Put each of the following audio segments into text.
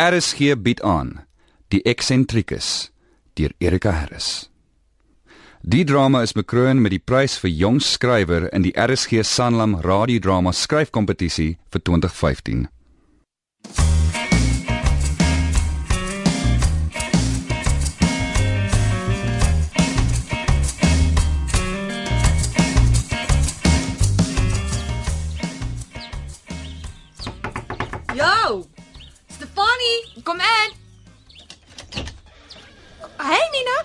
RSG bied aan Die Eksentrikus deur Erika Harris. Die drama is bekroon met die prys vir jong skrywer in die RSG Sanlam radiodrama skryfkompetisie vir 2015. Kom in. Hey Nina.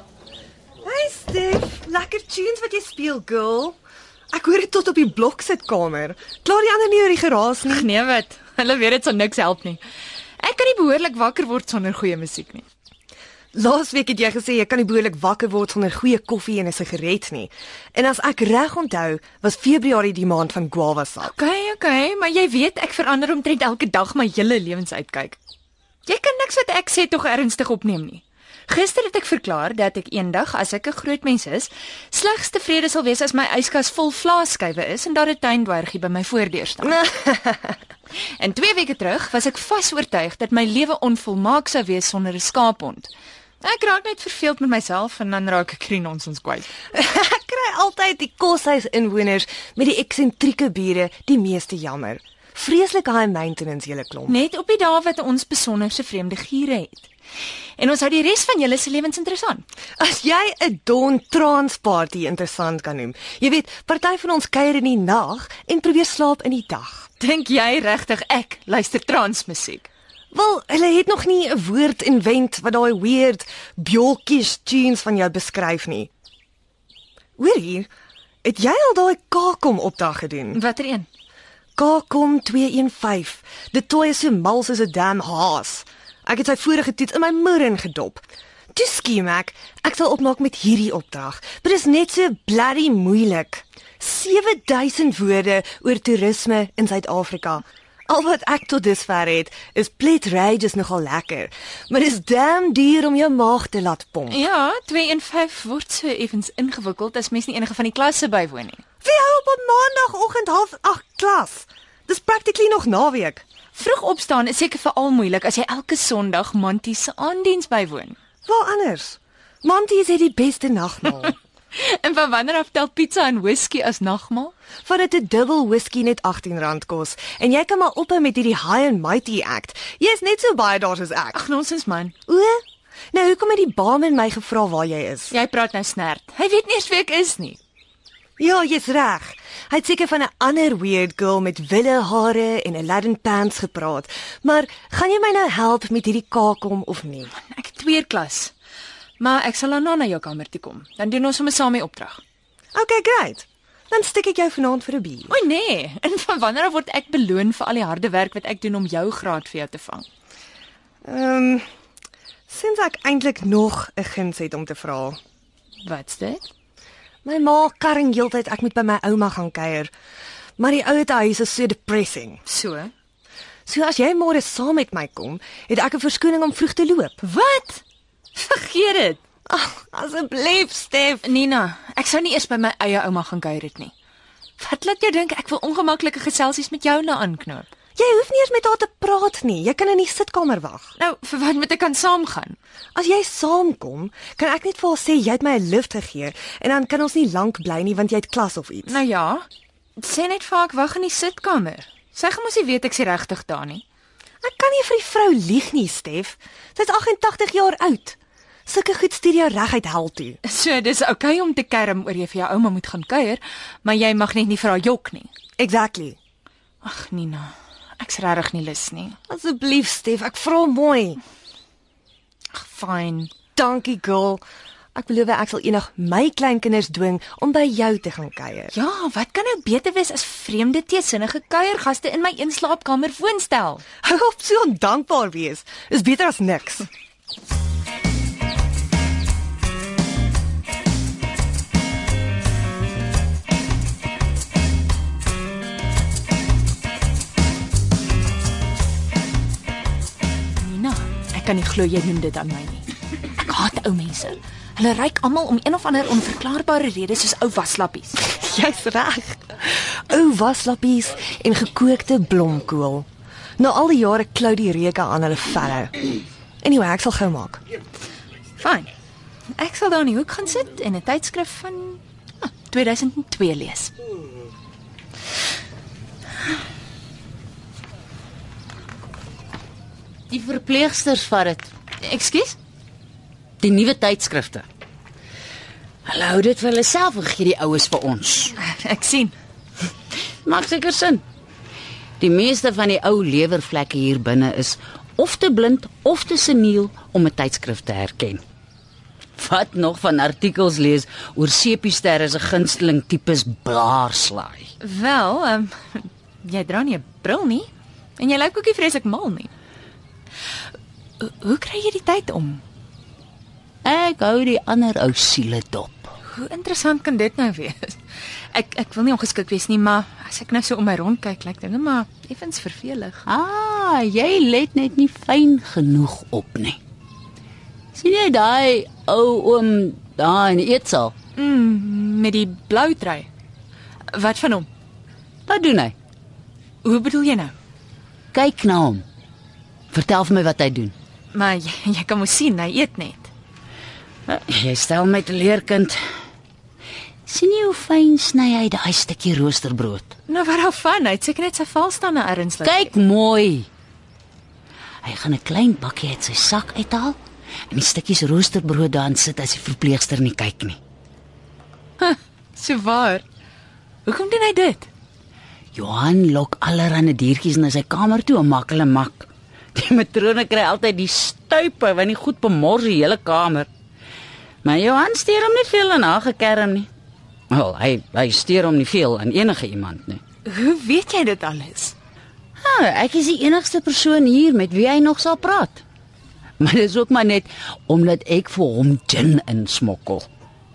Hey Stef, lekker tunes wat jy speel, girl. Ek hoor dit tot op die bloksitkamer. Klaar die ander nie oor die geraas nie. Nee wat, hulle weet dit sal niks help nie. Ek kan nie behoorlik wakker word sonder goeie musiek nie. Laasweek het jy gesê jy kan nie behoorlik wakker word sonder goeie koffie en 'n sigaret nie. En as ek reg onthou, was Februarie die maand van guava sap. Okay, okay, maar jy weet ek verander omtrent elke dag my hele lewensuitkyk. Jy kan niks wat ek sê tog ernstig opneem nie. Gister het ek verklaar dat ek eendag as ek 'n groot mens is, slegs tevrede sal wees as my yskas vol vlaaskywe is en daar 'n tuindwergie by my voordeur staan. en 2 weke terug was ek vas oortuig dat my lewe onvolmaak sou wees sonder 'n skaaphond. Ek raak net verveeld met myself en dan raak ek nonsens kwyt. ek kry altyd die koshuis inwoners met die eksentrieke bure die meeste jammer. Vreeslik high maintenance julle klomp. Net op die dae wat ons besonderse vreemde giere het. En ons hou die res van julle se lewens interessant. As jy 'n dawn trance party interessant kan noem. Jy weet, party van ons kuier in die nag en probeer slaap in die dag. Dink jy regtig ek luister transmusiek? Wel, hulle het nog nie 'n woord invent wat daai weird bjolkies tunes van jou beskryf nie. Hoor hier, het jy al daai kakom opdag gedoen? Watter een? Kakom 215. Dit toe is so mal soos 'n damn haas. Ek het sy vorige toets in my moer gedop. Toe skiem ek, ek sal opmaak met hierdie opdrag. Dit is net so bloody moeilik. 7000 woorde oor toerisme in Suid-Afrika. Al wat ek tot dusver het, is Plet Rage is nogal lekker, maar dit is damn duur om jou maag te laat pomp. Ja, 215 word so effens ingewikkeld as mens nie enige van die klasse bywoon nie. Wie hou op 'n maandagooggend half 8 klas? Dis practically nog naweek. Vroeg opstaan is seker veral moeilik as jy elke Sondag Mantie se aandiens bywoon. Waar anders? Monty is die beste nagmaal. En van wanneer af tel pizza en whisky as nagmaal? Dit 'n dubbel whisky net R18 kos en jy kan maar ophou met hierdie high and mighty act. Jy's net so baie daar soos ek. Ag nonsens man. O, nou hoekom het die baamman my gevra waar jy is? Jy praat nou snert. Hy weet nie eens wie ek is nie. Ja, jy's reg. Hy het seker van 'n ander weird girl met wille hare en Aladdin pants gepraat. Maar gaan jy my nou help met hierdie kakom of nie? Ek het tweede klas. Maar ek sal dan na jou kamer toe kom. Dan doen ons sommer saam die opdrag. Okay, great. Dan steek ek jou vanaand vir 'n bier. O nee, en van wanneer af word ek beloon vir al die harde werk wat ek doen om jou graad vir jou te vang? Ehm um, sins ek eintlik nog 'n guns het om te vra. Wat's dit? My ma karring heeltyd ek moet by my ouma gaan kuier. Maar die ouete huis is so depressing. So. So as jy môre saam met my kom, het ek 'n verskoning om vroeg te loop. Wat? Vergeet dit. Ag, asseblief, Stef. Nina, ek sou nie eers by my eie ouma gaan kuier het nie. Wat laat jou dink ek wil ongemaklike geselsies met jou na aanknoop? Jy hoef nie eers met haar te praat nie. Jy kan in die sitkamer wag. Nou, vir wat moet ek kan saamgaan? As jy saamkom, kan ek net vir haar sê jy het my 'n lift gegee en dan kan ons nie lank bly nie want jy het klas of iets. Nou ja. Sê net vir ek wag in die sitkamer. Sy gaan mos nie weet ek is regtig daar nie. Ek kan nie vir die vrou lieg nie, Stef. Sy's 88 jaar oud. Sulke goed stuur jou reguit hel toe. So, dis oukei okay om te kerm oor jy vir jou ouma moet gaan kuier, maar jy mag net nie vir haar jok nie. Exactly. Ag, Nina, ek's regtig nie lus nie. Asseblief, Stef, ek vra mooi. Ag, fyn. Dankie, girl. Ek belowe ek sal eendag my kleinkinders dwing om by jou te gaan kuier. Ja, wat kan nou beter wees as vreemde teesinnige kuiergaste in my eenslaapkamer woonstel? Hou op so ondankbaar wees. Is beter as niks. Ek kan nie glo jy doen dit aan my nie. Ek haat ou mense. Hulle ryk almal om een of ander onverklaarbare rede soos ou waslappies. Jy's reg. Ou waslappies en gekookte blomkool. Na al die jare klou die reuke aan hulle velle. Anyway, ek sal gou maak. Fyn. Ek sal daar in die hoek gaan sit en 'n tydskrif van ah, 2002 lees. Die verpleegsters vat dit. Ekskuus? Die nuwe tydskrifte. Hulle hou dit vir hulle self en gee die oues vir ons. Ek sien. Maak seker sin. Die meeste van die ou lewervlekke hier binne is of te blind of te seniel om 'n tydskrif te herken. Wat nog van artikels lees oor sepiesterre se gunsteling tipes blaarslaai. Wel, ehm um, jy dra nie 'n bril nie en jy lyk ook nie vreeslik mal nie. Ho- Hoe kry jy die tyd om? Ek hou die ander ou siele dop. Hoe interessant kan dit nou wees? Ek ek wil nie ongeskik wees nie, maar as ek nou so om my rond kyk, lyk dit net maar effens vervelig. Ah, jy let net nie fyn genoeg op nie. sien jy daai ou oom daar in die eetsaal? Mm, met die blou trui. Wat van hom? Wat doen hy? Hoe bedoel jy nou? Kyk na hom. Vertel vir my wat hy doen. Maar jy, jy kan mos sien, hy eet net. Jy stel my te leerkind. sien jy hoe fyn sny hy daai stukkie roosterbrood? Nou wat daarvan? Hy het seker net sy valstande erns laat. Kyk mooi. Hy gaan 'n klein bakkie uit sy sak uithaal en die stukkies roosterbrood daarin sit as die verpleegster nie kyk nie. So waar. Hoekom doen hy dit? Johan lok allerhande diertjies na sy kamer toe en maak hulle mak. Die matrone kry altyd die stuipe want die goed bemors die hele kamer. Maar Johan steur hom nie veel en haar gekerm nie. Wel, hy hy steur hom nie veel aan enige iemand nie. Hoe weet jy dit alles? Ah, ek is die enigste persoon hier met wie hy nog sal praat. Maar dis ook maar net omdat ek vir hom gin insmokkel.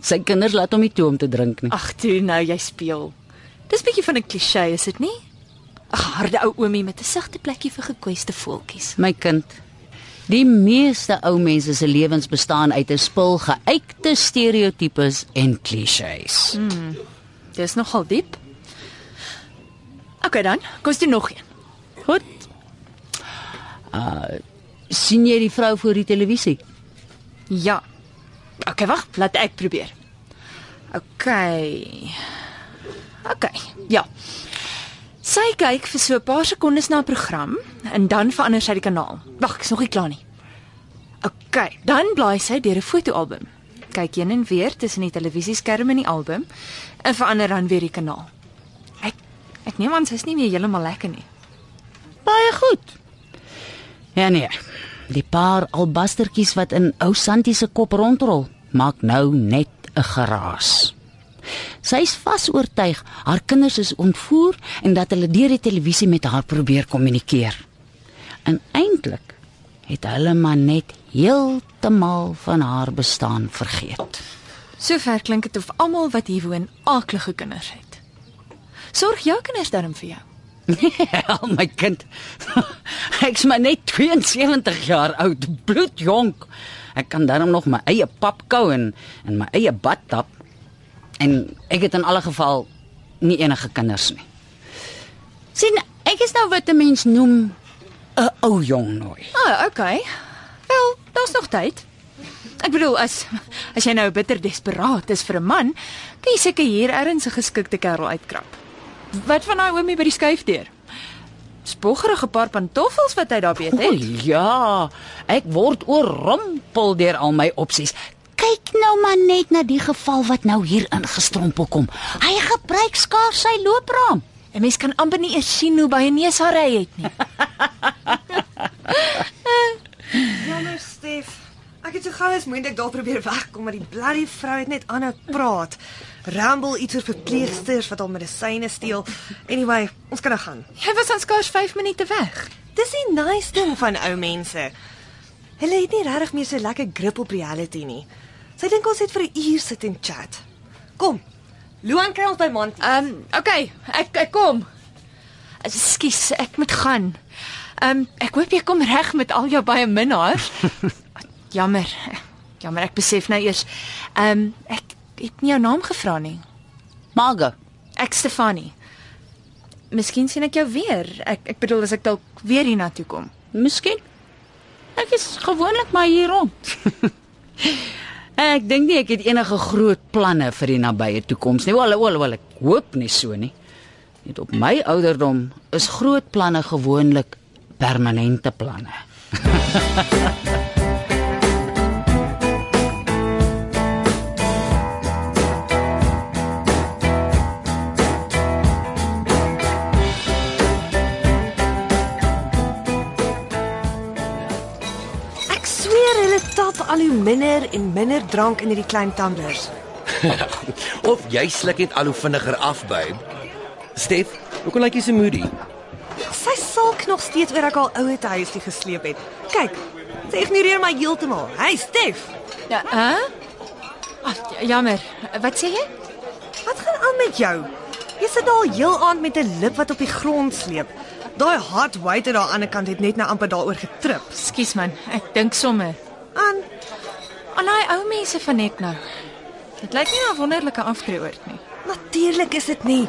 Sy kinders laat hom nie toe om te drink nie. Ag toe nou jy speel. Dis bietjie van 'n klise, is dit nie? Ag harde ou oomie met 'n sagte plekkie vir gekweste voeltjies. My kind, die meeste ou mense se lewens bestaan uit 'n spul geuite stereotypes en klisjées. Mm. Dis nogal diep. Okay dan, kom ons doen nog een. Goed. Uh sien jy die vrou voor die televisie? Ja. Okay, wag, laat ek probeer. Okay. Okay. Ja. Sy kyk vir so 'n paar sekondes na 'n program en dan verander sy die kanaal. Wag, ek's nog nie klaar nie. Okay, dan blaai sy deur 'n fotoalbum. Kyk heen en weer tussen die televisieskerm en die album en verander dan weer die kanaal. Ek ek neem aan sy's nie meer heeltemal lekker nie. Baie goed. Ja nee. Die paar albastertjies wat in ou Santi se kop rondrol, maak nou net 'n geraas. Sy's vas oortuig haar kinders is ontvoer en dat hulle deur die televisie met haar probeer kommunikeer. En eintlik het hulle maar net heeltemal van haar bestaan vergeet. Sover klink dit of almal wat hier woon aaklige kinders het. Sorg jou kinders darm vir jou. Ja, my kind. Ek's maar net 72 jaar oud, bloedjonk. Ek kan daarom nog my eie pap kou en en my eie bad tap. En ek het in alle geval nie enige kinders nie. sien, ek is nou wat 'n mens noem 'n ou jong nooi. Ah, okay. Wel, daar's nog tyd. Ek bedoel as as jy nou bitter desperaat is vir 'n man, kan jy seker hier ergens 'n geskikte kerel uitkrap. Wat van daai oomie by die skuifdeur? Spoggerige paar pantoffels wat hy daar weet O het. ja, ek word oorrompel deur al my opsies. Kyk nou maar net na die geval wat nou hier ingestrompel kom. Hy gebruik skaars sy loopraam. 'n Mens kan amper nie eers sien hoe baie neus haar hy het nie. Jammer, Stef. Ek het so gou as moontlik daar probeer wegkom, maar die bloody vrou het net aanhou praat. Ramble iets oor verpleegsters wat al medisyne steel. Anyway, ons kan nou gaan. Jy was aan skaars 5 minute weg. Dis die nice ding van ou mense. Hulle het nie regtig meer so lekker grip op reality nie. Sy dink ons het vir 'n uur sit en chat. Kom. Luan kry ons by Monty. Ehm, um, okay, ek ek kom. Ekskuus, ek moet gaan. Ehm, um, ek hoop jy kom reg met al jou baie minnaars. Jammer. Jammer, ek besef nou eers. Ehm, um, ek het nie jou naam gevra nie. Margo. Ek Stefanie. Miskien sien ek jou weer. Ek ek bedoel as ek dalk weer hiernatoe kom. Miskien. Ek is gewoonlik maar hier rond. ek dink nie ek het enige groot planne vir die nabye toekoms nie. Wel, wel, wel, ek hoop nie so nie. Net op my ouderdom is groot planne gewoonlik permanente planne. al hoe minder en minder drank in hierdie klein tumblers. of jy sluk net al hoe vinniger af, babe. Stef, hoekom lyk jy so moody? Sy sulk nog steeds oor ek al oue te huis toe gesleep het. Kyk, sy ignoreer my heeltemal. Hey Stef, Ja, hè? Ag, jammer. Wat sê jy? wat gaan aan met jou? Jy sit al heel aand met 'n lip wat op die grond sleep. Daai hot waiter daar aan die ander kant het net nou amper daaroor getrip. Skus man, ek dink sommer. Aan Al daai ou mense van net nou. Dit lyk nie 'n wonderlike aftreeoord nie. natuurlik is dit nie.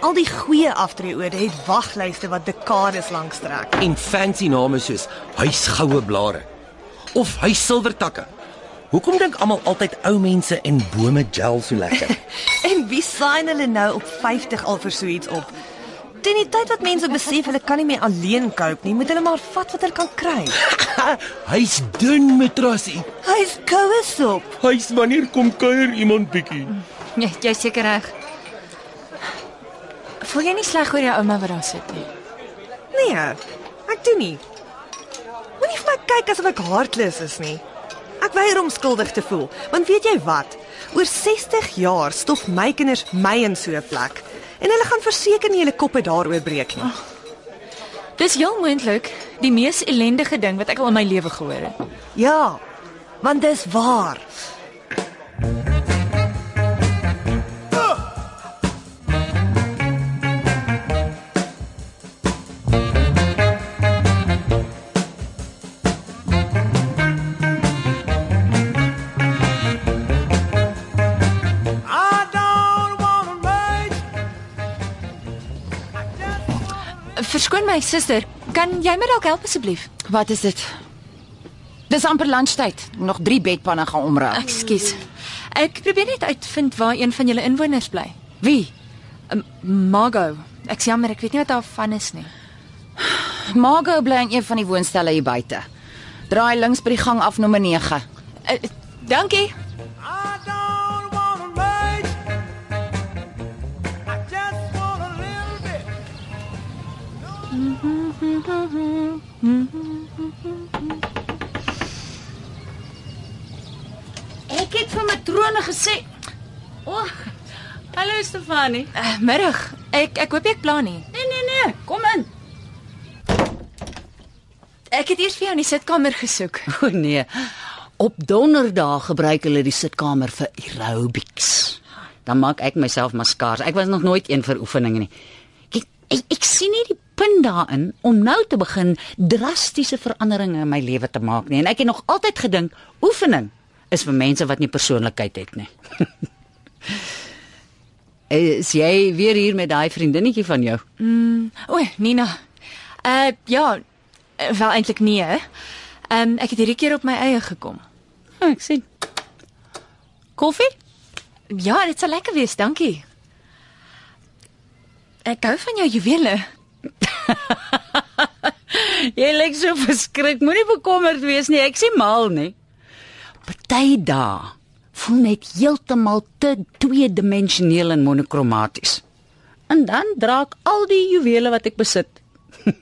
Al die goeie aftreeorde het waglyste wat dekades lank strek. En fancy name soos huisgoue blare of huissilwertakke. Hoekom dink almal altyd ou mense en bome gel so lekker? En wie sign hulle nou op 50 al vir so iets op? Teen die tyd wat mense besef hulle kan nie meer alleen cope nie, moet hulle maar vat wat hulle kan kry. Hy's dun matrasie. Hy's koue sop. Hy's wanneer kom kuier iemand bietjie. Ja, jy seker reg. Voel jy nie sleg oor jou ouma wat daar sit nie? Nee, ek doen nie. Moenie vir my kyk asof ek hartless is nie. Ek weier om skuldig te voel, want weet jy wat? Oor 60 jaar stof my kinders my in so 'n plek en hulle gaan verseker nie hulle koppe daaroor breek nie. Dis heel moontlik die mees ellendige ding wat ek al in my lewe gehoor het. Ja, want dis waar. My suster, kan jy my dalk help asseblief? Wat is dit? Dis amper lunchtyd. Nog 3 bedpanne gaan omruil. Ekskuus. Ek probeer net uitvind waar een van julle inwoners bly. Wie? Um, Margo. Ek sê jammer, ek weet nie wat daar van is nie. Margo bly in een van die woonstelle hier buite. Draai links by die gang af nommer 9. Uh, dankie. Ek het vir matrone gesê. O, oh, hallo Stefanie. Uh, middag. Ek ek hoop jy ek pla nie. Nee nee nee, kom in. Ek het eers vir jou in die sitkamer gesoek. O nee. Op donderdag gebruik hulle die sitkamer vir aerobics. Dan maak ek myself maar skaars. Ek was nog nooit een vir oefeninge nie. Kyk, ek, ek sien nie die punt daarin om nou te begin drastiese veranderinge in my lewe te maak nie. En ek het nog altyd gedink oefening is vir mense wat nie persoonlikheid het nie. is jy weer hier met daai vriendinnetjie van jou? O, Nina. Uh ja, eh, wel eintlik nee. Ehm um, ek het hierdie keer op my eie gekom. Ah, ek sien. Koffie? Ja, dit sal lekker wees, dankie. Ek hou van jou juwele. Jy lyk so verskrik. Moenie bekommerd wees nie. Ek sien mal nie. Party dae voel net heeltemal te tweedimensioneel en monokromaties. En dan dra ek al die juwele wat ek besit.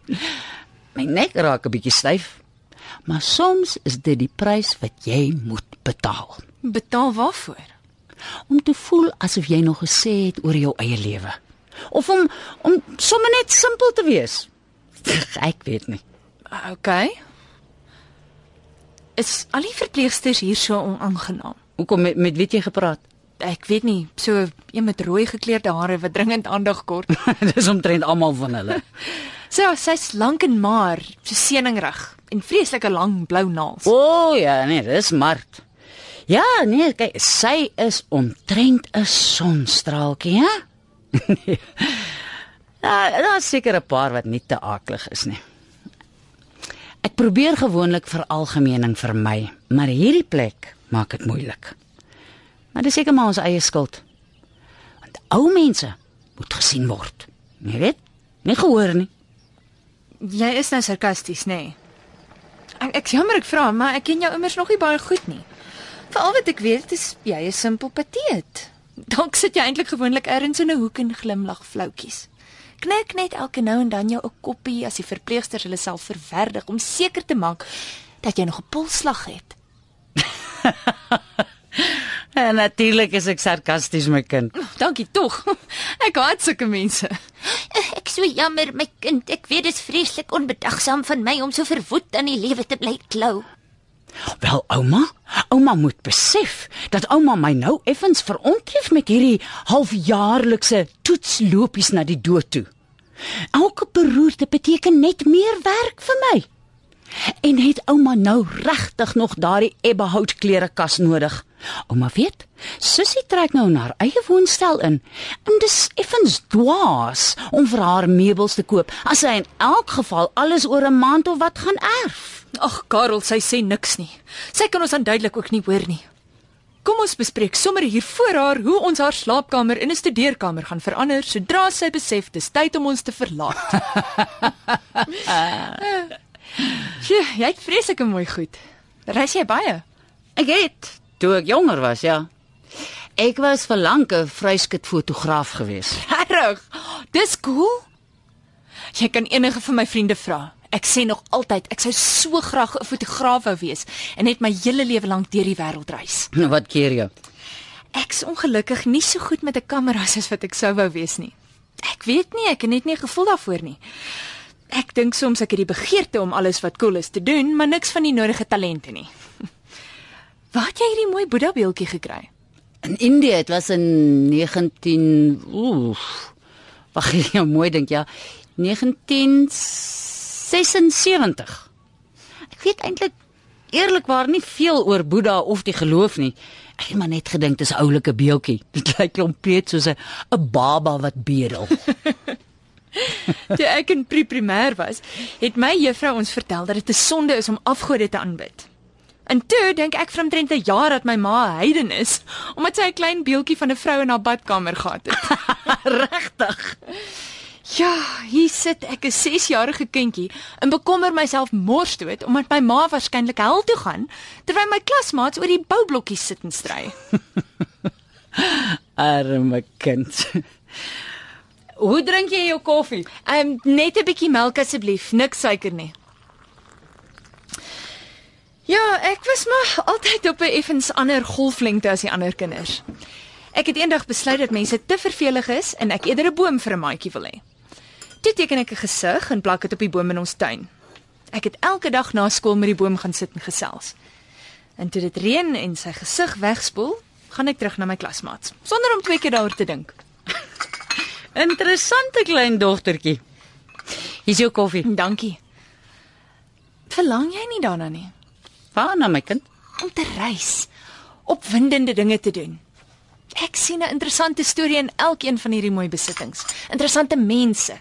My nek raak 'n bietjie styf. Maar soms is dit die prys wat jy moet betaal Betaal waarvoor? om te voel asof jy nog gesê het oor jou eie lewe. Of om om sommer net simpel te wees. Ek weet nie. OK. Is al die verpleegsters hier so onaangenaam? Hoekom met, met wie jy gepraat? Ek weet nie, so een met rooi gekleurde hare wat dringend aandag kort. Dis omtrent almal van hulle. So, sy's lank en maar, so seningrug en vreeslike lang blou naels. O oh, ja, nee, dis Mart. Ja, nee, kyk, sy is omtrent 'n sonstraaltjie, hè? Ja, daar's seker 'n paar wat nie te aaklig is nie. Ek probeer gewoonlik vir algemeening vermy, maar hierdie plek maak dit moeilik. Maar dis seker maar ons eie skuld. Want ou mense moet gesien word. Jy weet? Nie gehoor nie. Jy is nou sarkasties, nê? Nee. Ek ek's jammer ek vra, maar ek ken jou immers nog nie baie goed nie. Veral wat ek weet is jy is simpel pateet. Dalk sit jy eintlik gewoonlik ergens in 'n hoek en glimlag floutjies. Knik net elke nou en dan jou 'n koppie as die verpleegsters hulle self verwerdig om seker te maak dat jy nog 'n polsslag het. En natuurlik is ek sarkasties my kind. Dankie tog. Ek haat sulke mense. Ek so jammer my kind. Ek weet dit is vreeslik onbedagsaam van my om so verwoed aan die lewe te bly klou. Wel ouma, ouma moet besef dat ouma my nou effens verontref met hierdie halfjaarlikse toetslopies na die dood toe. Elke beroerte beteken net meer werk vir my. En het ouma nou regtig nog daardie ebbehout klerekas nodig? Ouma weet, sussie trek nou in haar eie woonstel in en dis effens dwaas om vir haar meubels te koop as sy in elk geval alles oor 'n maand of wat gaan erf. Ag, Karel, sy sê niks nie. Sy kan ons aanduidelik ook nie hoor nie. Kom ons bespreek sommer hier voor haar hoe ons haar slaapkamer in 'n studeerkamer gaan verander sodra sy besef dis tyd om ons te verlaat. Sjoe, jy het vreeslike mooi goed. Reis jy baie? Ek het toe ek jonger was, ja. Ek was vir lank 'n vryskut fotograaf gewees. Regtig? Dis cool. Jy kan enige van my vriende vra. Ek sê nog altyd ek sou so graag 'n fotograaf wou wees en net my hele lewe lank deur die wêreld reis. Wat keer jy? Ek's ongelukkig nie so goed met 'n kamera soos wat ek sou wou wees nie. Ek weet nie, ek het net nie gevoel daarvoor nie. Ek dink soms ek het die begeerte om alles wat cool is te doen, maar niks van die nodige talente nie. Waar het jy hierdie mooi Boeddha beeldjie gekry? In Indië, dit was in 19 oef. Wag, jy mooi dink ja. 1976. Ek weet eintlik eerlikwaar nie veel oor Boeddha of die geloof nie. Ek het maar net gedink dis 'n oulike beeldjie. Dit lyk kompleet soos 'n 'n baba wat bedel. Toe ek in pre-primêr was, het my juffrou ons vertel dat dit 'n sonde is om afgode te aanbid. En toe dink ek vir omtrent 'n jaar dat my ma 'n heiden is, omdat sy 'n klein beeldjie van 'n vrou in haar badkamer gehad het. Regtig. Ja, hier sit ek 'n 6-jarige kindjie en bekommer myself mors dood omdat my ma waarskynlik hel toe gaan terwyl my klasmaats oor die boublokkies sit en stry. Arme kind. Hoe drink jy jou koffie? Ehm um, net 'n bietjie melk asseblief, niks suiker nie. Ja, ek was maar altyd op 'n effens ander golflengte as die ander kinders. Ek het eendag besluit dat mense te vervelig is en ek eerder 'n boom vir 'n maatjie wil hê. Toe teken ek 'n gesig en plak dit op die boom in ons tuin. Ek het elke dag na skool met die boom gaan sit en gesels. En toe dit reën en sy gesig wegspoel, gaan ek terug na my klasmaats sonder om twee keer daaroor te dink. Interessante klein dogtertjie. Hier's jou koffie. Dankie. Verlang jy nie daarna nie? Waarna my kind? om te reis, opwindende dinge te doen. Ek sien 'n interessante storie in elkeen van hierdie mooi besittings. Interessante mense.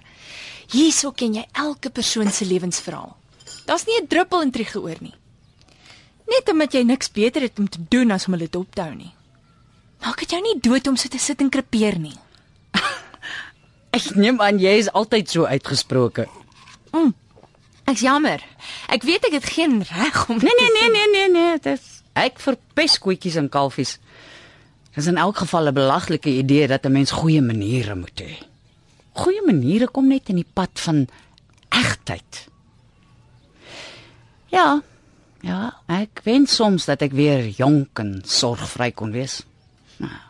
Hierso ken jy elke persoon se lewensverhaal. Daar's nie 'n druppel intrige oor nie. Net omdat jy niks beter het om te doen as om hulle dop te hou nie. Maak dit jou nie dood om so te sit en krepeer nie. Ek neem aan jy is altyd so uitgesproke. Ek's jammer. Ek weet ek het geen reg om Nee nee nee nee nee nee, dit ek verpes koetjies en kalfies. Dis in elk geval 'n belaglike idee dat 'n mens goeie maniere moet hê. Goeie maniere kom net in die pad van egtheid. Ja. Ja, ek wens soms dat ek weer jonk en sorgvry kon wees. Maar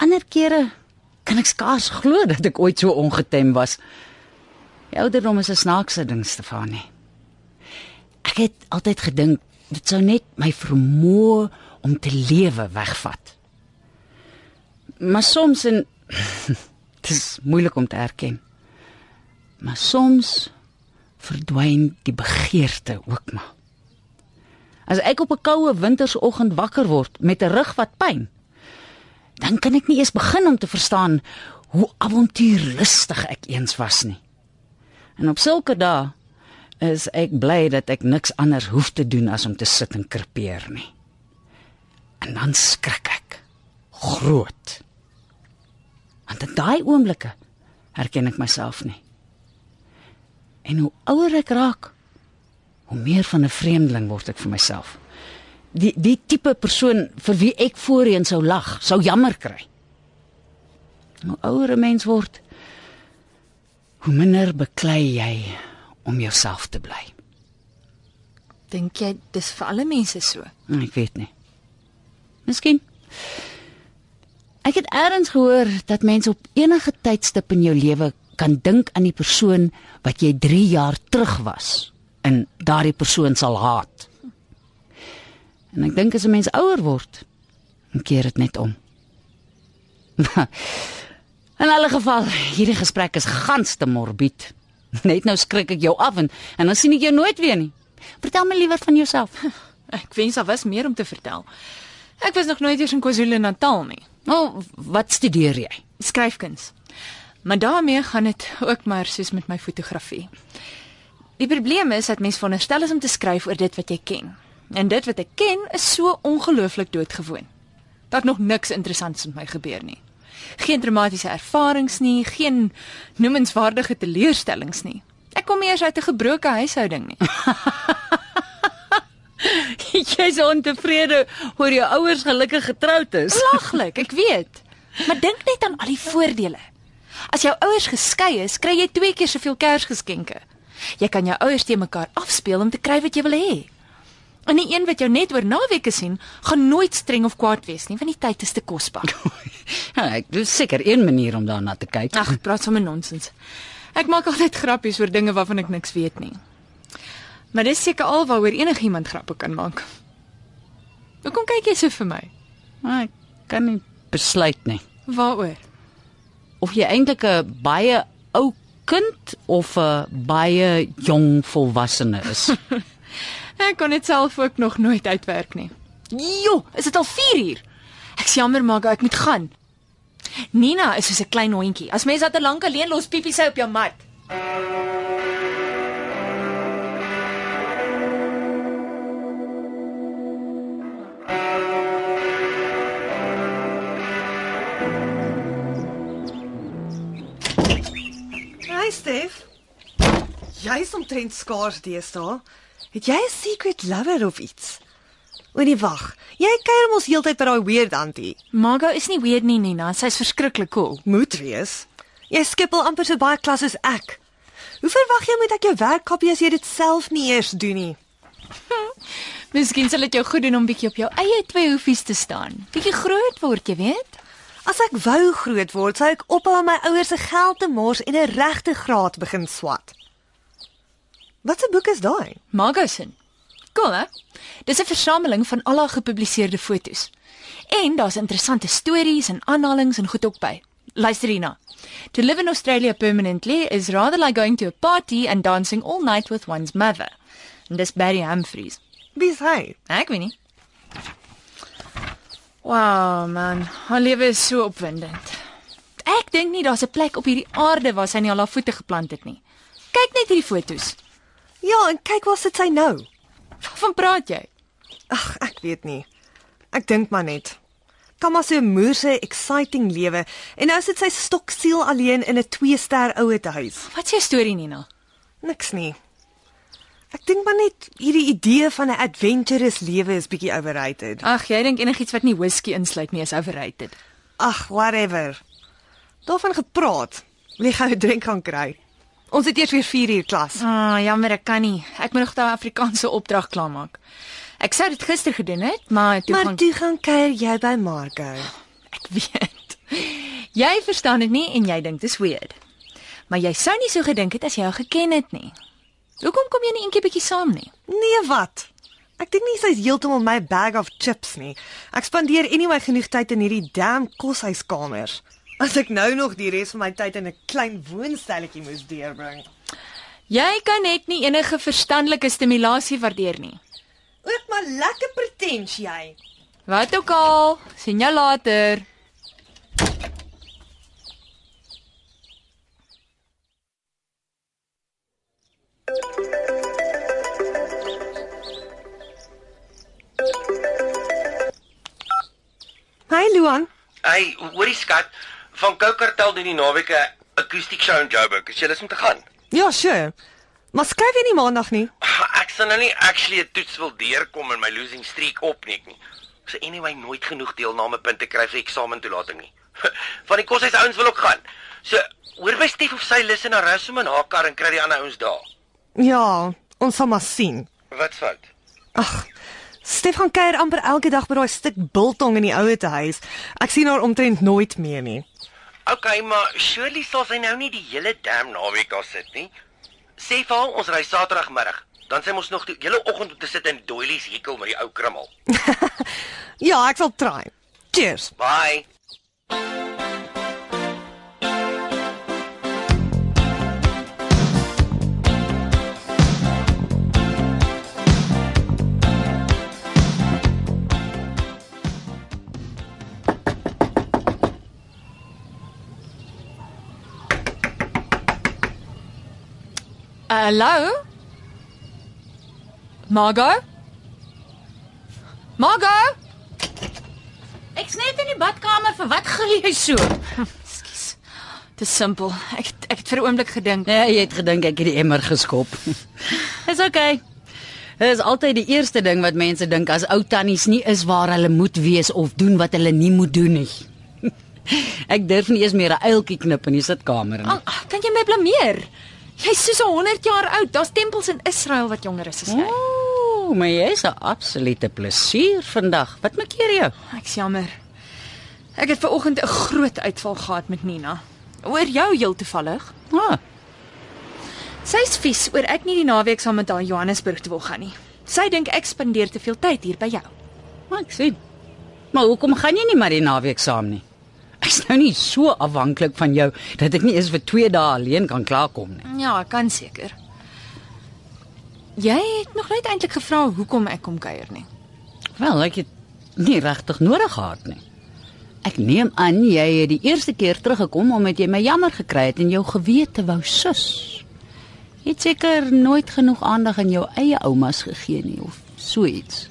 ander kere kan ek skaars glo dat ek ooit so ongetem was. Die ouderdom is 'n snaakse ding, Stefanie. Ek het altyd gedink dit sou net my vermoë om te lewe wegvat. Maar soms en dit is moeilik om te erken. Maar soms verdwyn die begeerte ook maar. As ek op 'n koue wintersoggend wakker word met 'n rug wat pyn, dan kan ek nie eens begin om te verstaan hoe avontuurlustig ek eens was nie. En op sulke dae is ek bly dat ek niks anders hoef te doen as om te sit en krepeer nie. En dan skrik ek. Groot. Want in daai oomblikke herken ek myself nie. En hoe ouer ek raak, hoe meer van 'n vreemdeling word ek vir myself. Die die tipe persoon vir wie ek voorheen sou lag, sou jammer kry. Hoe ouer 'n mens word, hoe minder beklei jy om jouself te bly. Dink jy dis vir alle mense so? Ek weet nie. Miskien. Ek het eers gehoor dat mense op enige tydstip in jou lewe kan dink aan die persoon wat jy 3 jaar terug was en daardie persoon sal haat. En ek dink as 'n mens ouer word, dan keer dit net om. In alle geval, hierdie gesprek is gans te morbied. Net nou skrik ek jou af en en dan sien ek jou nooit weer nie. Vertel my liewer van jouself. Ek wens daar was meer om te vertel. Ek was nog nooit eers in KwaZulu-Natal nie. Nou, wat studeer jy? Skryfkuns. Maar daarmee gaan dit ook maar soos met my fotografie. Die probleem is dat mens veronderstel is om te skryf oor dit wat jy ken. En dit wat ek ken is so ongelooflik doodgewoon. Daar nog niks interessants met my gebeur nie. Geen dramatiese ervarings nie, geen noemenswaardige teleurstellings nie. Ek kom eers uit 'n gebroke huishouding nie. Jy's ontevrede oor jou ouers gelukkig getroud is. Belaglik, ek weet. Maar dink net aan al die voordele. As jou ouers geskei is, kry jy twee keer soveel Kersgeskenke. Jy kan jou ouers te mekaar afspeel om te kry wat jy wil hê. En die een wat jou net oor naweke sien, gaan nooit streng of kwaad wees nie, want die tyd is te kosbaar. Ja, ek dis seker een manier om daarna te kyk. Ag, praat sommer nonsens. Ek maak altyd grappies oor dinge waarvan ek niks weet nie. Maar dis seker al waaroor enigiemand grappe kan maak. Hoekom kyk jy so vir my? Maar ek kan nie besluit nie Waaroor? of jy eintlik 'n baie ou kind of 'n baie jong volwassene is. Ek kon dit self ook nog nooit uitwerk nie. Jo, is dit al 4 uur? Ek's jammer, maar ek moet gaan. Nina is soos 'n klein hondjie. As mens dat te lank alleen los piepie sy op jou mat. Hi Stef. Jy's omtrent skaars deesdae. Het jy 'n secret lover of iets? O nee, wag. Jy kuier mos heeltyd by daai weird auntie. Margot is nie weird nie, Nina. Sy's verskriklik cool. Moet wees. Jy skip al amper so baie klas as ek. Hoe verwag jy moet ek jou werk kopie as jy dit self nie eers doen nie? Miskien sal dit jou goed doen om bietjie op jou eie twee hoefies te staan. Bietjie groot word, jy weet. As ek wou groot word, sou ek ophou om my ouers se geld te mors en 'n regte graad begin swat. Wat 'n boek is daai? Margot se. Cool, hè? Dis 'n versameling van al haar gepubliseerde fotos. En daar's interessante stories en aanhalinge en goed ook by. Luister hierna. To live in Australia permanently is rather like going to a party and dancing all night with one's mother. En dis Barry Humphries. Wie's hy? Ek weet nie. Wow, man, haar lewe is so opwindend. Ek dink nie daar's 'n plek op hierdie aarde waar sy nie al haar voete geplant het nie. Kyk net hierdie fotos. Ja, en kyk waar sit sy nou. Waarvan praat jy? Ag, ek weet nie. Ek dink maar net. Kama se moerse exciting lewe en nou sit sy stoksiel alleen in 'n 2-ster ouete huis. Wat is jou storie, Nina? Niks nie. Ek dink maar net hierdie idee van 'n adventurous lewe is bietjie overrated. Ag, jy dink enigiets wat nie whisky insluit nie is overrated. Ag, whatever. Daarvan gepraat. Wil jy gou 'n drink gaan kry? Ons het eers weer 4 uur klas. Ah, jammer, ek kan nie. Ek moet nog daai Afrikaanse opdrag klaarmaak. Ek sou dit gister gedoen het, maar toe maar gaan toe gaan kuier jy by Marco. ek weet. Jy verstaan dit nie en jy dink dit is weird. Maar jy sou nie so gedink het as jy haar geken het nie. Hoekom kom jy nie eendag bietjie saam nie? Nee, wat? Ek dink nie sy's heeltemal my bag of chips nie. Ek spandeer anyway genoeg tyd in hierdie damn koshuiskamers. As ek nou nog die res van my tyd in 'n klein woonstelletjie moes deurbring. Jy kan net nie enige verstandelike stimulasie waardeer nie. Ook maar lekker pretens jy. Wat ook al, sien jou later. Hi Luan. Hey, hoorie skat, van Koukartel doen die naweek 'n akoestiek show in Joburg. Is jy lus om te gaan? Ja, sure. Maar skryf jy nie maandag nie? Ach, ek sal nou nie actually 'n toets wil deurkom en my losing streak opneek nie. Ek so sê anyway nooit genoeg deelnamepunte kry vir eksamentoelating nie. van die koshuis ouens wil ook gaan. So hoor by Stef of sy lus in haar rusum en haar kar en kry die ander ouens daar. Ja, ons sal maar sien. Wat's fout? Ag, Stefan kuier amper elke dag by daai stuk biltong in die oue te huis. Ek sien haar omtrent nooit meer nie. Okay, maar surely sal sy nou nie die hele damn naweek daar sit nie. Sê vir haar ons ry Saterdagmiddag. Dan sy mos nog die hele oggend om te sit in doilies hekel met die ou krummel. Ja, ek sal try. Cheers. Bye. Hallo? Margot? Margot? Ek's net in die badkamer vir wat gil jy so? Ekskuus. Dis simpel. Ek het, ek het vir 'n oomblik gedink. Ja, jy het gedink ek het die emmer geskop. Dis okay. Dit is altyd die eerste ding wat mense dink as ou tannies nie is waar hulle moet wees of doen wat hulle nie moet doen nie. ek durf nie eens meer 'n uiltjie knip in die sitkamer nie. Al, kan jy my blameer? Jy's soos 100 jaar oud. Daar's tempels in Israel wat jonger is as jy. Ooh, maar jy's 'n absolute plesier vandag. Wat maak keer jou? Ek's jammer. Ek het ver oggend 'n groot uitval gehad met Nina. Oor jou heel toevallig. Ah, Sy's vies oor ek nie die naweek saam met haar Johannesburg toe wil gaan nie. Sy dink ek spandeer te veel tyd hier by jou. maar ek sien. Maar hoekom gaan jy nie maar die naweek saam nie? Ek's nou nie so afhanklik van jou dat ek nie eens vir 2 dae alleen kan klaarkom nie. Ja, ek kan seker. Jy het nog nooit eintlik gevra hoekom ek kom kuier nie. Wel, ek het nie regtig nodig gehad nie. Ek neem aan jy het die eerste keer teruggekom omdat jy my jammer gekry het en jou gewete wou sus. Jy het seker nooit genoeg aandag aan jou eie oumas gegee nie of so iets.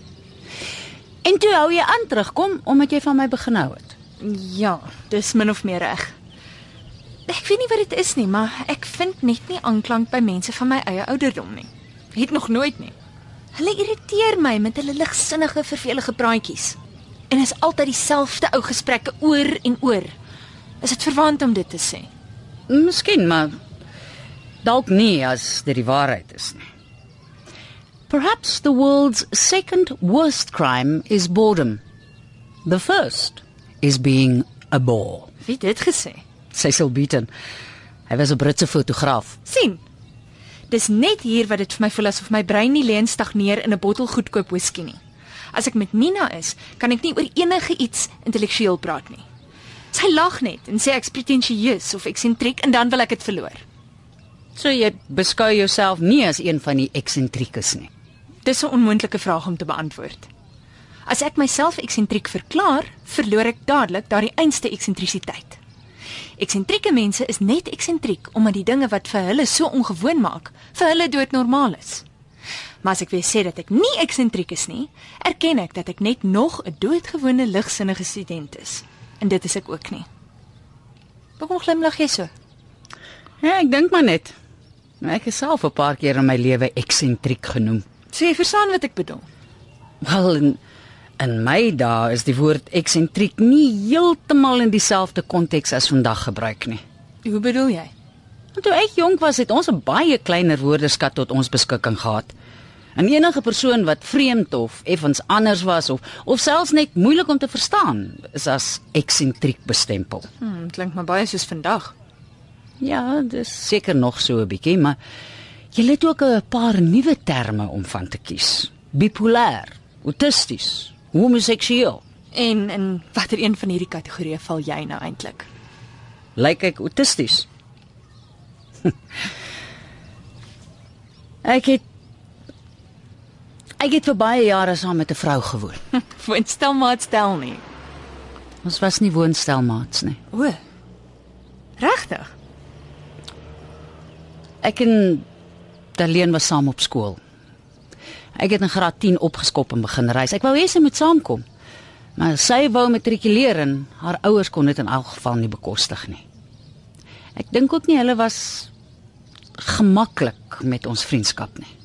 En toe hou jy aan terugkom omdat jy van my begin hou het. Ja, dis min of meer reg. Ek weet nie wat dit is nie, maar ek vind net nie aanklank by mense van my eie ouderdom nie. Het nog nooit nie. Hulle irriteer my met hulle ligsinnige, vervelige praatjies. En is altyd dieselfde ou gesprekke oor en oor. Is dit verwant om dit te sê? Miskien, maar dalk nie as dit die waarheid is nie. Perhaps the world's second worst crime is boredom. The first is being a bore. Wie het dit gesê? Cecil Beaton. Hy was 'n Britse fotograaf. sien. Dis net hier wat dit vir my voel asof my brein nie lê en stagneer in 'n bottel goedkoop whisky nie. As ek met Nina is, kan ek nie oor enige iets intellektueel praat nie. Sy lag net en sê ek's pretensieus of eksentriek en dan wil ek dit verloor. So jy beskou jouself nie as een van die eksentriekes nie. Dis 'n onmoontlike vraag om te beantwoord. As ek myself eksentriek verklaar, verloor ek dadelik daardie einste eksentrisiteit. Eksentrieke mense is net eksentriek omdat die dinge wat vir hulle so ongewoon maak, vir hulle doodnormaal is. Maar as ek weer sê dat ek nie eksentriek is nie, erken ek dat ek net nog 'n doodgewone ligsinnige student is. En dit is ek ook nie. Hoekom glimlag jy so? Ja, ek dink maar net. Ek is self 'n paar keer in my lewe eksentriek genoem. So jy verstaan wat ek bedoel. Wel in in my dae is die woord eksentriek nie heeltemal in dieselfde konteks as vandag gebruik nie. Hoe bedoel jy? Want toe ek jonk was, het ons 'n baie kleiner woordeskat tot ons beskikking gehad. En enige persoon wat vreemd of effens anders was of of selfs net moeilik om te verstaan, is as eksentriek bestempel. Hm, klink maar baie soos vandag. Ja, dis seker nog so 'n bietjie, maar jy het ook 'n paar nuwe terme om van te kies. Bipolêr, autisties, homoseksueel. En in watter een van hierdie kategorieë val jy nou eintlik? Lyk ek autisties? ek het ek het vir baie jare saam met 'n vrou gewoon. Woonstel maat stel nie. Ons was nie woonstelmaats nie. O. Regtig? Ek en Darlene was saam op skool. Ek het in graad 10 opgeskop en begin reis. Ek wou hê sy moet saamkom. Maar sy wou matrikuleer en haar ouers kon dit in elk geval nie bekostig nie. Ek dink ook nie hulle was gemaklik met ons vriendskap nie.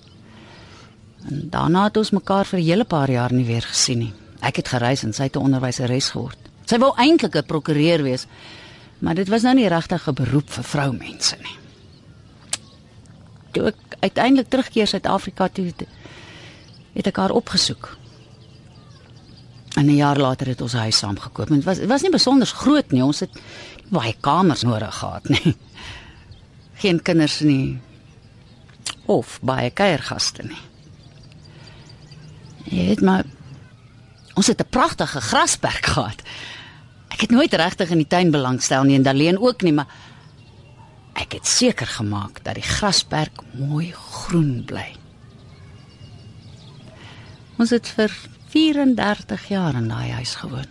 En daarna het ons mekaar vir 'n hele paar jaar nie weer gesien nie. Ek het gereis en sy het 'n onderwyseres geword. Sy wou eintlik 'n prokureur wees, maar dit was nou nie regtig 'n beroep vir vroumense nie. Toe ek uiteindelik terugkeer Suid-Afrika toe het, ek haar opgesoek. En 'n jaar later het ons 'n huis saamgekoop. En Dit was was nie besonder groot nie. Ons het baie kamers nodig gehad nie. Geen kinders nie. Of baie kuiergaste nie. Jy weet maar ons het 'n pragtige grasperk gehad. Ek het nooit regtig in die tuin belangstel nie en Daleen ook nie, maar ek het seker gemaak dat die grasperk mooi groen bly. Ons het vir 34 jaar in daai huis gewoon.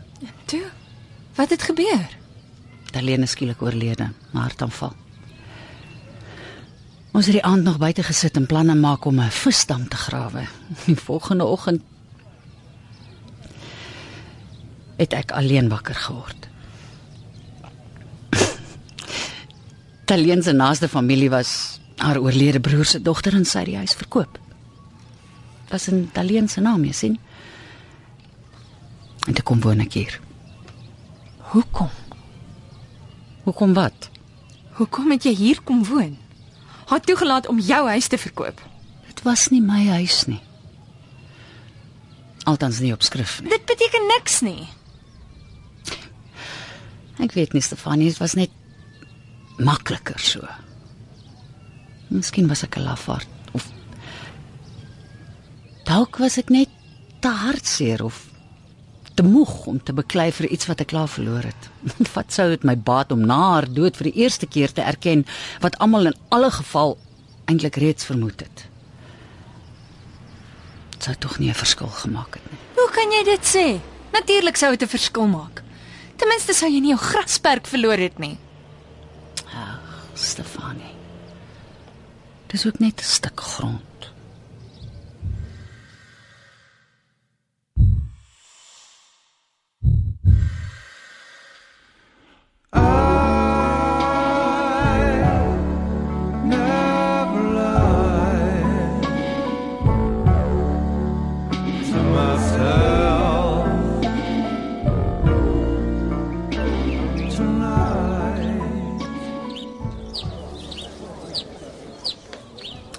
Toe. Wat het gebeur? Is skielik oorlede, 'n hartaanval. Ons het die aand nog buite gesit en planne maak om 'n visdam te grawe. Die volgende oggend het ek alleen wakker geword. Daleen se naaste familie was haar oorlede broer se dogter en sy het die huis verkoop. Was in Daleen se naam, jy sien. En toe kom woon ek hier. Hoekom? Hoekom wat? Hoekom het jy hier kom woon? Het toegelaat om jou huis te verkoop. Dit was nie my huis nie. Altans nie op skrif nie. Dit beteken niks nie. Ek weet nie Stefanie, dit was net makliker so. Miskien was ek 'n lafaard dalk was ek net te hartseer of te moeg om te beklei vir iets wat ek klaar verloor het. Wat sou dit my baat om na haar dood vir die eerste keer te erken wat almal in alle geval eintlik reeds vermoed het? Dit sou tog nie 'n verskil gemaak het nie. Hoe kan jy dit sê? Natuurlik sou dit 'n verskil maak. Ten minste sou jy nie jou grasperk verloor het nie. Stefanie. Dis ook net 'n stuk grond.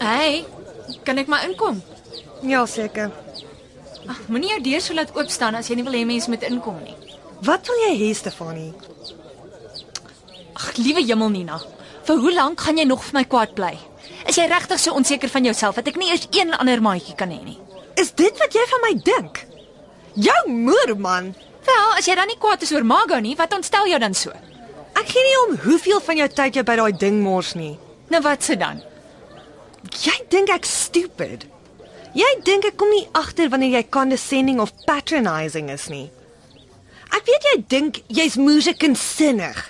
Hey, kan ek maar inkom? Ja, seker. Ag, moenie jou deur so laat oop staan as jy nie wil hê mense moet inkom nie. Wat wil jy hê, Stefanie? Ag, liewe hemel Nina. Vir hoe lank gaan jy nog vir my kwaad bly? Is jy regtig so onseker van jouself dat ek nie eers een ander maatjie kan hê nie? Is dit wat jy van my dink? Jou moer man. Wel, as jy dan nie kwaad is oor Margot nie, wat ontstel jou dan so? Ek gee nie om hoeveel van jou tyd jy by daai ding mors nie. Nou wat se dan? Jy dink ek stupid. Jy dink ek kom nie agter wanneer jy condescending of patronizing is nie. Ek weet jy dink jy's musiekkunsinnig,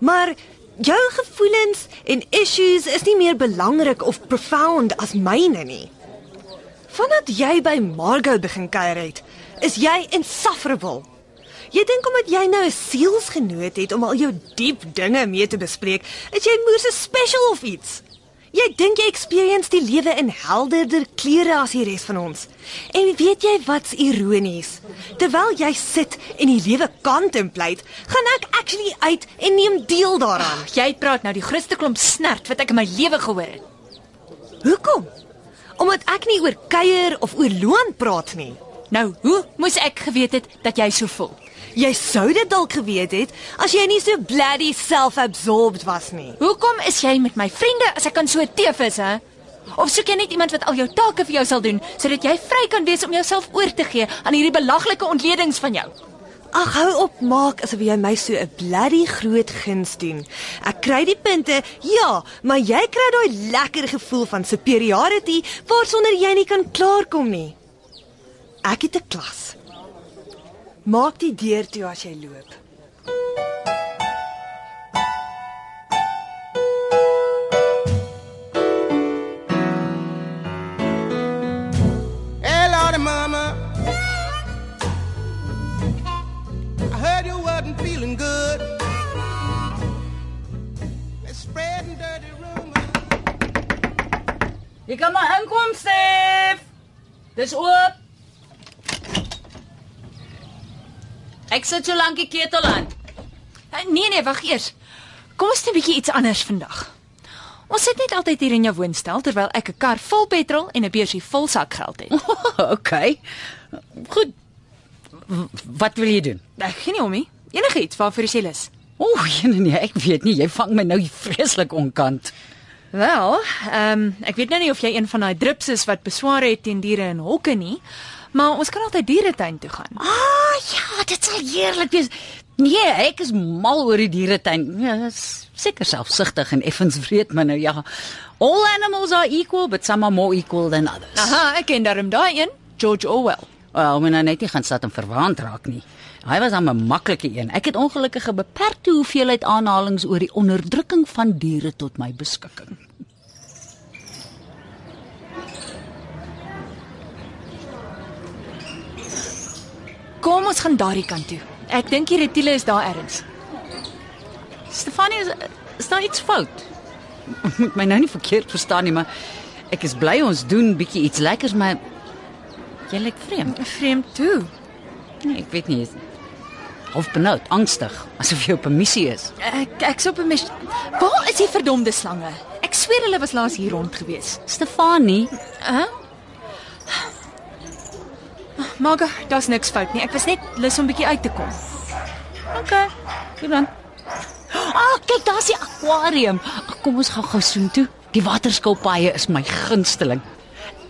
maar jou gevoelens en issues is nie meer belangrik of profound as myne nie. Vandat jy by Margot begin kuier het, is jy insufferable. Jy dink omdat jy nou 'n sielsgenoot het om al jou diep dinge mee te bespreek, is jy moer so special of iets. Jy dink jy experience die lewe in helderder kleure as die res van ons. En weet jy wat's ironies? Terwyl jy sit en die lewe contemplate, gaan ek actually uit en neem deel daaraan. Jy praat nou die grootste klomp snert wat ek in my lewe gehoor het. Hoekom? Omdat ek nie oor kuier of oor loon praat nie. Nou, hoe moes ek geweet het dat jy so voel? Jy sou dit dalk geweet het as jy nie so bloody self-absorbed was nie. Hoekom is jy met my vriende as ek kan so teef is, hè? Of soek jy net iemand wat al jou take vir jou sal doen sodat jy vry kan wees om jouself oor te gee aan hierdie belaglike ontledings van jou? Ag hou op maak asof jy my so 'n bloody groot guns doen. Ek kry die punte, ja, maar jy kry daai lekker gevoel van superiority waarsonder jy nie kan klaarkom nie. Ek het 'n klas. Maak die deur toe as jy loop. Hey, Lordy Mama. feeling good. They're spreading dirty rumors. Jy kan maar inkom, Stef. Dis oop. Ek sit so lank die ketel aan. Eh, Nee nee, wag eers. Kom ons doen 'n bietjie iets anders vandag. Ons sit net altyd hier in jou woonstel terwyl ek 'n kar vol petrol en 'n beursie vol sakgeld het. okay. Goed. Wat wil jy doen? Ek gee nie om nie. Enigiets waarvoor jy lus. O, oh, nee, nee, ek weet nie, jy vang my nou vreeslik onkant. Wel, ehm um, ek weet nou nie of jy een van daai drips is wat beswaar het teen diere in hokke nie, maar ons kan altyd dieretuin toe gaan. Ah, ja, dit sal heerlik wees. Nee, ek is mal oor die dieretuin. Ja, seker selfsugtig en effens wreed, maar nou ja. All animals are equal, but some are more equal than others. Aha, ek ken darm daai een, George Orwell. Wel, men nou net nie gaan sit en verwaand raak nie. Hy was aan 'n maklike een. Ek het ongelukkig 'n beperkte hoeveelheid aanhalings oor die onderdrukking van diere tot my beskikking. Kom ons gaan daardie kant toe. Ek dink die reptiele is daar ergens. Stefanie, is, is daar iets fout? Moet my nou nie verkeerd verstaan nie, maar ek is bly ons doen bietjie iets lekkers, maar jy lyk vreemd. Vreemd toe. Nee, ek weet nie. is- Of benoud, angstig, asof jy op 'n missie is. Ek ek's op 'n mis. Waar is die verdomde slange? Ek sweer hulle was laas hier rond gewees. Stefanie, Hæ? Maga, daar's niks fout nie. Ek was net lus om bietjie uit te kom. okay. Goed dan. Ah, kyk, daar's die akwarium. Kom ons gaan gou soontoe. Die waterskilpaaie is my gunsteling.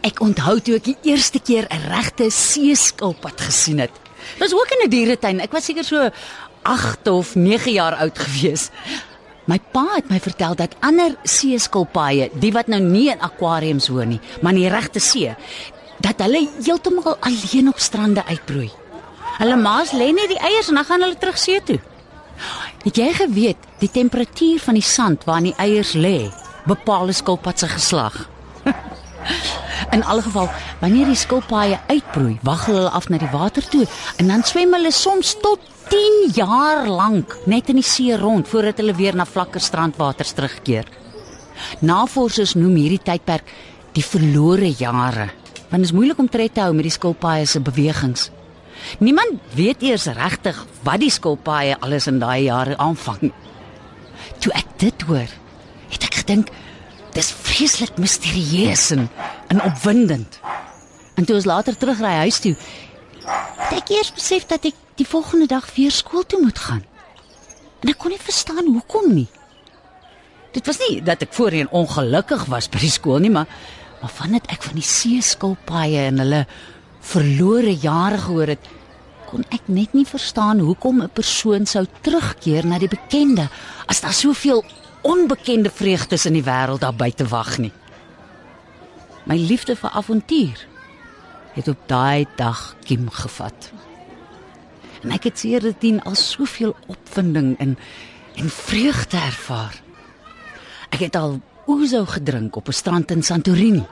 Ek onthou toe ek die eerste keer 'n regte seeskilpad gesien het. Was ook in 'n dieretuin. Ek was seker so 8 of 9 jaar oud gewees. My pa het my vertel dat ander seeskilpaaie, die wat nou nie in akwariums woon nie, maar in die regte see, dat hulle heeltemal alleen op strande uitbroei. Hulle maas lê net die eiers en dan gaan hulle terug see toe. Het jy geweet die temperatuur van die sand waarin die eiers lê bepaal 'n skilpad se geslag? In alle geval, wanneer die skilpaaie uitbroei, waggel hulle af na die water toe en dan swem hulle soms tot 10 jaar lank net in die see rond voordat hulle weer na vlakker strandwaters terugkeer. Navorsers noem hierdie tydperk die verlore jare, want dit is moeilik om tred te hou met die skilpaaie se bewegings. Niemand weet eers regtig wat die skilpaaie alles in daai jare aanvang. Toe ek dit hoor, het ek gedink dis vreeslik misterieus en, en opwindend. En toe ons later terugry huis toe, het ek eers besef dat ek die volgende dag weer skool toe moet gaan. En ek kon nie verstaan hoekom nie. Dit was nie dat ek voorheen ongelukkig was by die skool nie, maar maar vandat ek van die seeskilpaaie en hulle verlore jare gehoor het, kon ek net nie verstaan hoekom 'n persoon sou terugkeer na die bekende as daar soveel onbekende vreugdes in die wêreld daar buite wag nie. My liefde vir avontuur het op daai dag kiem gevat. En ek het sedertdien al soveel opwinding en en vreugde ervaar. Ek het al ouzo gedrink op 'n strand in Santorini.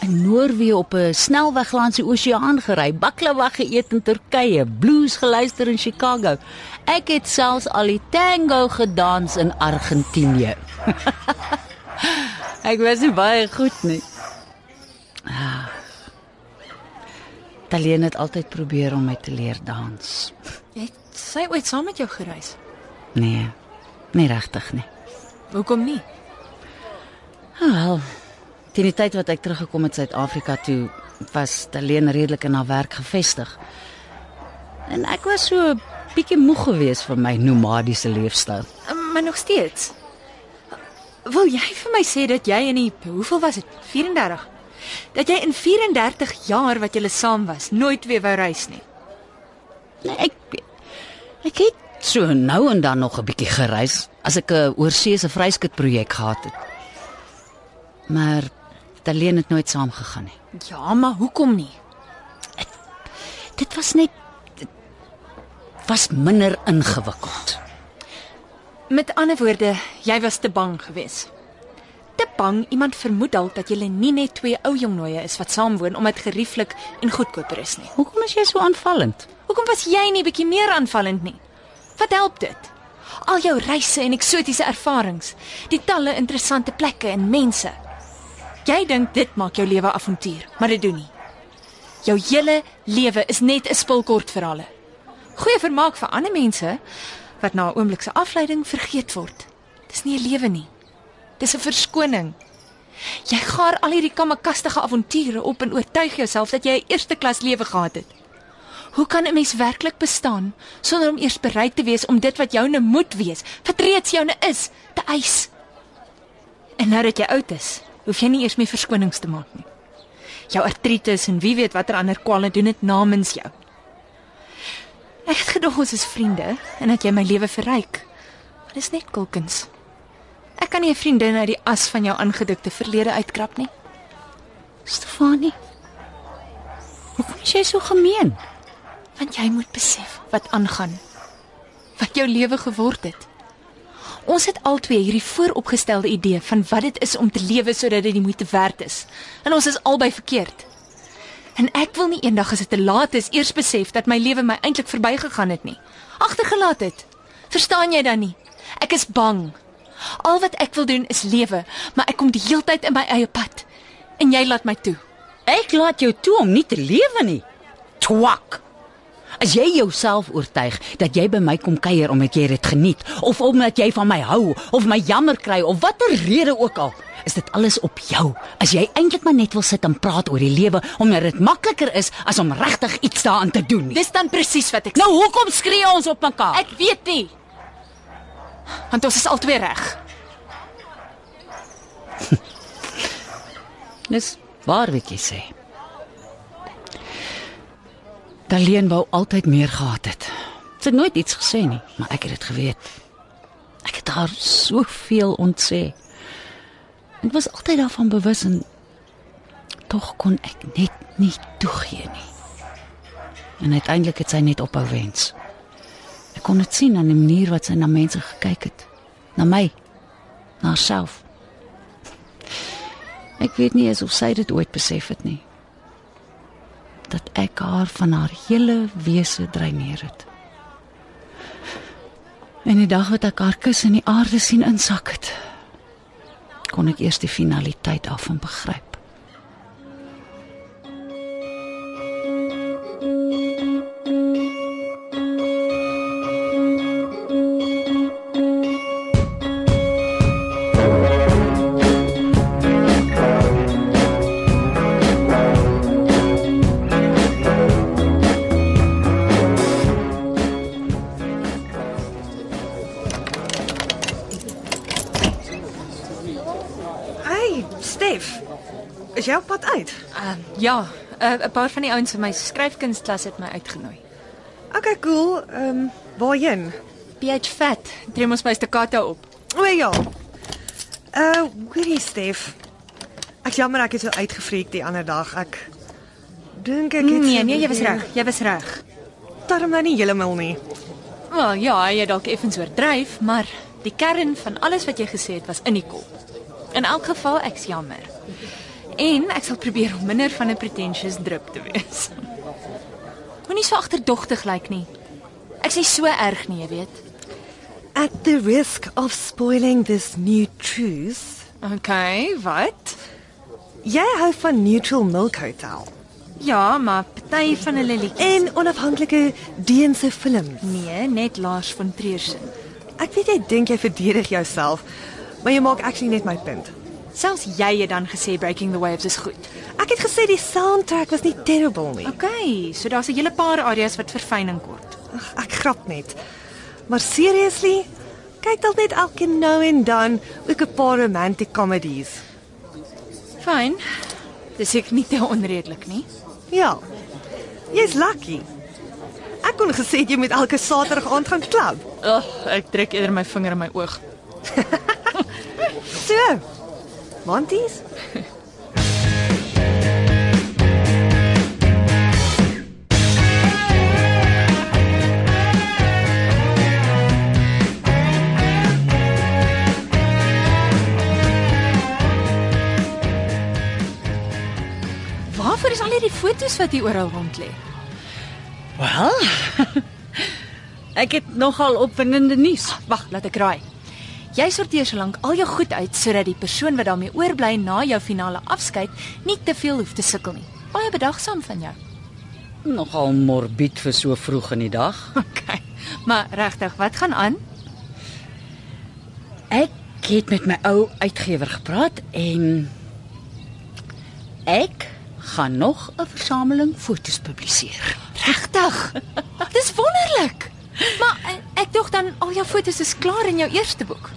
In Noorwe op 'n snelweg langs die oseaan gery, baklava geëet in Turkye, blues geluister in Chicago. Ek het selfs al die tango gedans in Argentinië. ek was nie baie goed nie. Ah. Talien het altyd probeer om my te leer dans. Het sy ooit saam met jou gereis? Nee, nie regtig nie. Hoekom nie? Wel, teen die tyd wat ek teruggekom het Suid-Afrika toe, was Talien redelik in haar werk gevestig. En ek was so bietjie moeg geweest van my nomadiese leefstyl. Maar nog steeds. Wil jy vir my sê dat jy in die hoeveel was dit? 34. Dat jy in 34 jaar wat julle saam was, nooit weer wou reis nie. Nee, ek ek het so nou en dan nog 'n bietjie gereis as ek 'n oorseese vryskut projek gehad het. Maar Talien het nooit saamgegaan nie. Ja, maar hoekom nie? Dit was net dit was minder ingewikkeld. Met ander woorde, jy was te bang geweest. Te bang iemand vermoed dalk dat julle nie net twee ou jongnooie is wat saamwoon omdat gerieflik en goedkoper is nie. Hoekom is jy so aanvallend? Hoekom was jy nie bietjie meer aanvallend nie? Wat help dit? Al jou reise en eksotiese ervarings, die talle interessante plekke en mense. Jy dink dit maak jou lewe avontuur, maar dit doen nie. Jou hele lewe is net 'n spul kortverhale. Goeie vermaak vir ander mense wat na 'n oomblik se afleiding vergeet word. Dis nie 'n lewe nie. Dis 'n verskoning. Jy gaar al hierdie kamakastige avonture op en oortuig jouself dat jy 'n eerste klas lewe gehad het. Hoe kan 'n mens werklik bestaan sonder om eers bereid te wees om dit wat joune moet wees, wat reeds joune is, te eis? En nou dat jy oud is, hoef jy nie eers meer verskonings te maak nie. Jou artritis en wie weet watter ander kwale doen dit namens jou. Ek het gedog ons is vriende en dat jy my lewe verryk. Maar dis net kulkens. Ek kan nie 'n vriendin uit die as van jou aangedikte verlede uitkrap nie. Stefanie. Hoekom is jy so gemeen? Want jy moet besef wat aangaan. Wat jou lewe geword het. Ons het albei hierdie vooropgestelde idee van wat dit is om te lewe sodat dit die moeite werd is. En ons is albei verkeerd. En ek wil nie eendag as dit te laat is eers besef dat my lewe my eintlik verbygegaan het nie. Agtergelaat het. Verstaan jy dan nie? Ek is bang. Al wat ek wil doen is lewe, maar ek kom die heeltyd in my eie pad. En jy laat my toe. Ek laat jou toe om nie te lewe nie. Twak. As jy jouself oortuig dat jy by my kom kuier omdat jy dit geniet of omdat jy van my hou of my jammer kry of watter rede ook al, is dit alles op jou. As jy eintlik maar net wil sit en praat oor die lewe omdat dit makliker is as om regtig iets daaraan te doen. Dis dan presies wat ek Nou hoekom skree ons op mekaar? Ek weet nie. Want ons is albei reg. Dis waar wat jy sê. Daleen wou altyd meer gehad het. Sy het nooit iets gesê nie, maar ek het dit geweet. Ek het haar soveel ontsê. Ek was altyd daarvan bewus en tog kon ek net nie toegee nie. En uiteindelik het sy net ophou wens. Ek kon dit sien aan die manier wat sy na mense gekyk het. Na my. Na haarself. Ek weet nie eens of sy dit ooit besef het nie. Dat ek haar van haar hele wese dreineer het. En die dag wat ek haar kus in die aarde sien insak het, kon ek eers die finaliteit daarvan begryp. Ja, 'n uh, paar van die ouens in my skryfkunstklas het my uitgenooi. Okay, cool. Ehm, um, waarheen? PH Vet, tree ons by staccato op. O ja. Uh, hoorie Stef. Ek jammer ek het so uitgefreek die ander dag. Ek dink ek het Nee, nee, jy was reg. Jy was reg. Darm nou nie heeltemal nie. Wel ja, jy het dalk effens oordryf, maar die kern van alles wat jy gesê het was in die kop. In elk geval ek's jammer. En ek sal probeer om minder van 'n pretentious drup te wees. Moenie so agterdogtig lyk nie. Ek's nie so erg nie, jy weet. At the risk of spoiling this new truth, Okay, wat? jy hou van Neutral Milk Hotel Ja, maar party van hulle liedjies. en onafhanklike Deense films. Nee, net Lars van Triersen. Ek weet jy dink jy verdedig jouself, maar jy maak actually net my punt. Selfs jy het dan gesê Breaking the Waves is goed. Ek het gesê die soundtrack was nie terrible nie. Okay, so daar's 'n hele paar areas wat verfyning kort. Ag, ek grap net. Maar seriously, kyk dalk net elke nou en dan ook 'n paar romantic comedies. Fyn. Dis ek nie te onredelik nie. Ja. Jy's lucky. Ek kon gesê jy moet elke Saterdag aand gaan klub. Ag, ek trek eerder my vinger in my oog. So. Monties? Waarvoor is al hierdie foto's wat hier oral rond lê? Wel. Ek het nogal opwindende nuus. Wag, laat ek raai. Jy sorteer solank al jou goed uit sodat die persoon wat daarmee oorbly na jou finale afskeid nie te veel hoef te sukkel nie. Baie bedagsaam van jou. Nogal morbied vir so vroeg in die dag. Okay. Maar regtig, wat gaan aan? Ek het met my ou uitgewer gepraat en ek gaan nog 'n versameling fotos publiseer. Regtig? Dis wonderlik. Maar eh, ek dink dan al jou fotos is klaar in jou eerste boek.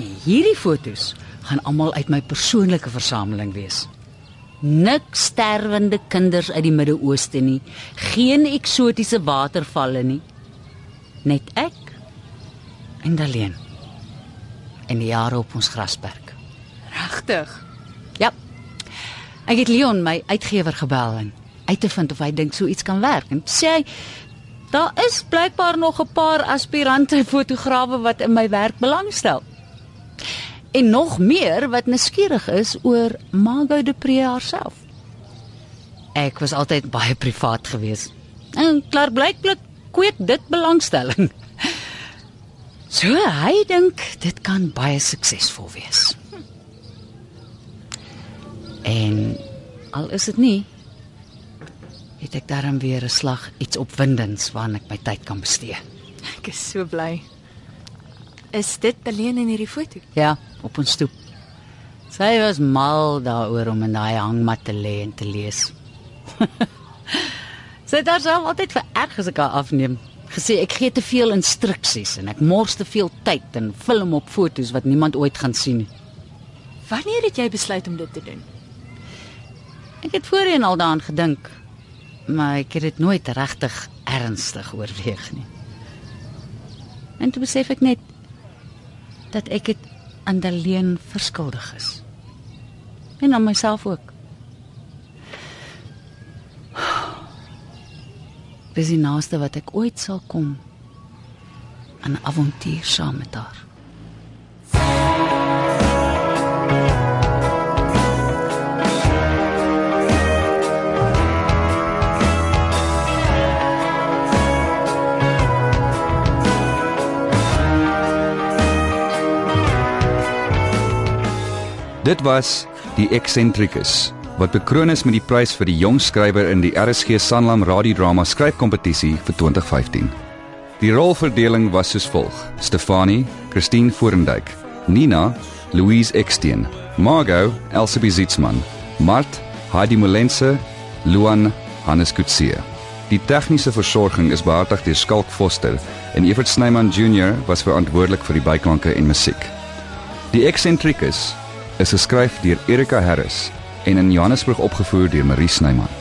En hierdie fotos gaan almal uit my persoonlike versameling wees. Niks sterwende kinders uit die Midde-Ooste nie, geen eksotiese watervalle nie. Net ek en Daleen. En die jare op ons grasperk. Regtig? Ja. Ek het Leon, my uitgewer, gebel en uit te vind of hy dink so iets kan werk. En sê hy daar is blykbaar nog 'n paar aspirante fotograwe wat in my werk belangstel. En nog meer wat nuuskierig is oor Margot de Pre haarself. Ek was altyd baie privaat geweest. En klaar blyklik kweek dit belangstelling. So hy dink dit kan baie suksesvol wees. En al is dit nie het ek daarom weer 'n slag iets opwindends waaraan ek my tyd kan bestee. Ek is so bly. Is dit alleen in hierdie foto? Ja, op ons stoep. Sy was mal daaroor om in daai hangmat te lê en te lees. Sy het haarself altyd vererg as ek haar afneem. Gesê ek gee te veel instruksies en ek mors te veel tyd en film op fotos wat niemand ooit gaan sien nie. Wanneer het jy besluit om dit te doen? Ek het voorheen al daaraan gedink, maar ek het dit nooit regtig ernstig oorweeg nie. En toe besef ek net dat ek dit aan Daleen verskuldig is. En aan myself ook. Dis die naaste wat ek ooit sal kom aan 'n avontuur saam met haar. Dit was Die Excentricus wat bekroon is met die prys vir die jong skrywer in die RSG Sanlam radiodrama skryfkompetisie vir 2015. Die rolverdeling was soos volg: Stefanie, Christine Forendyk, Nina, Louise Eksteen, Margot, Elsabie Zietsman, Mart, Heidi Molense, Luan, Hannes Kutse. Die tegniese versorging is behartig deur Skalk Foster en Evert Snyman Junior was verantwoordelik vir die byklanke en musiek. Die Excentricus is geskryf deur Erika Harris en in Johannesburg opgevoer deur Marie Snyman.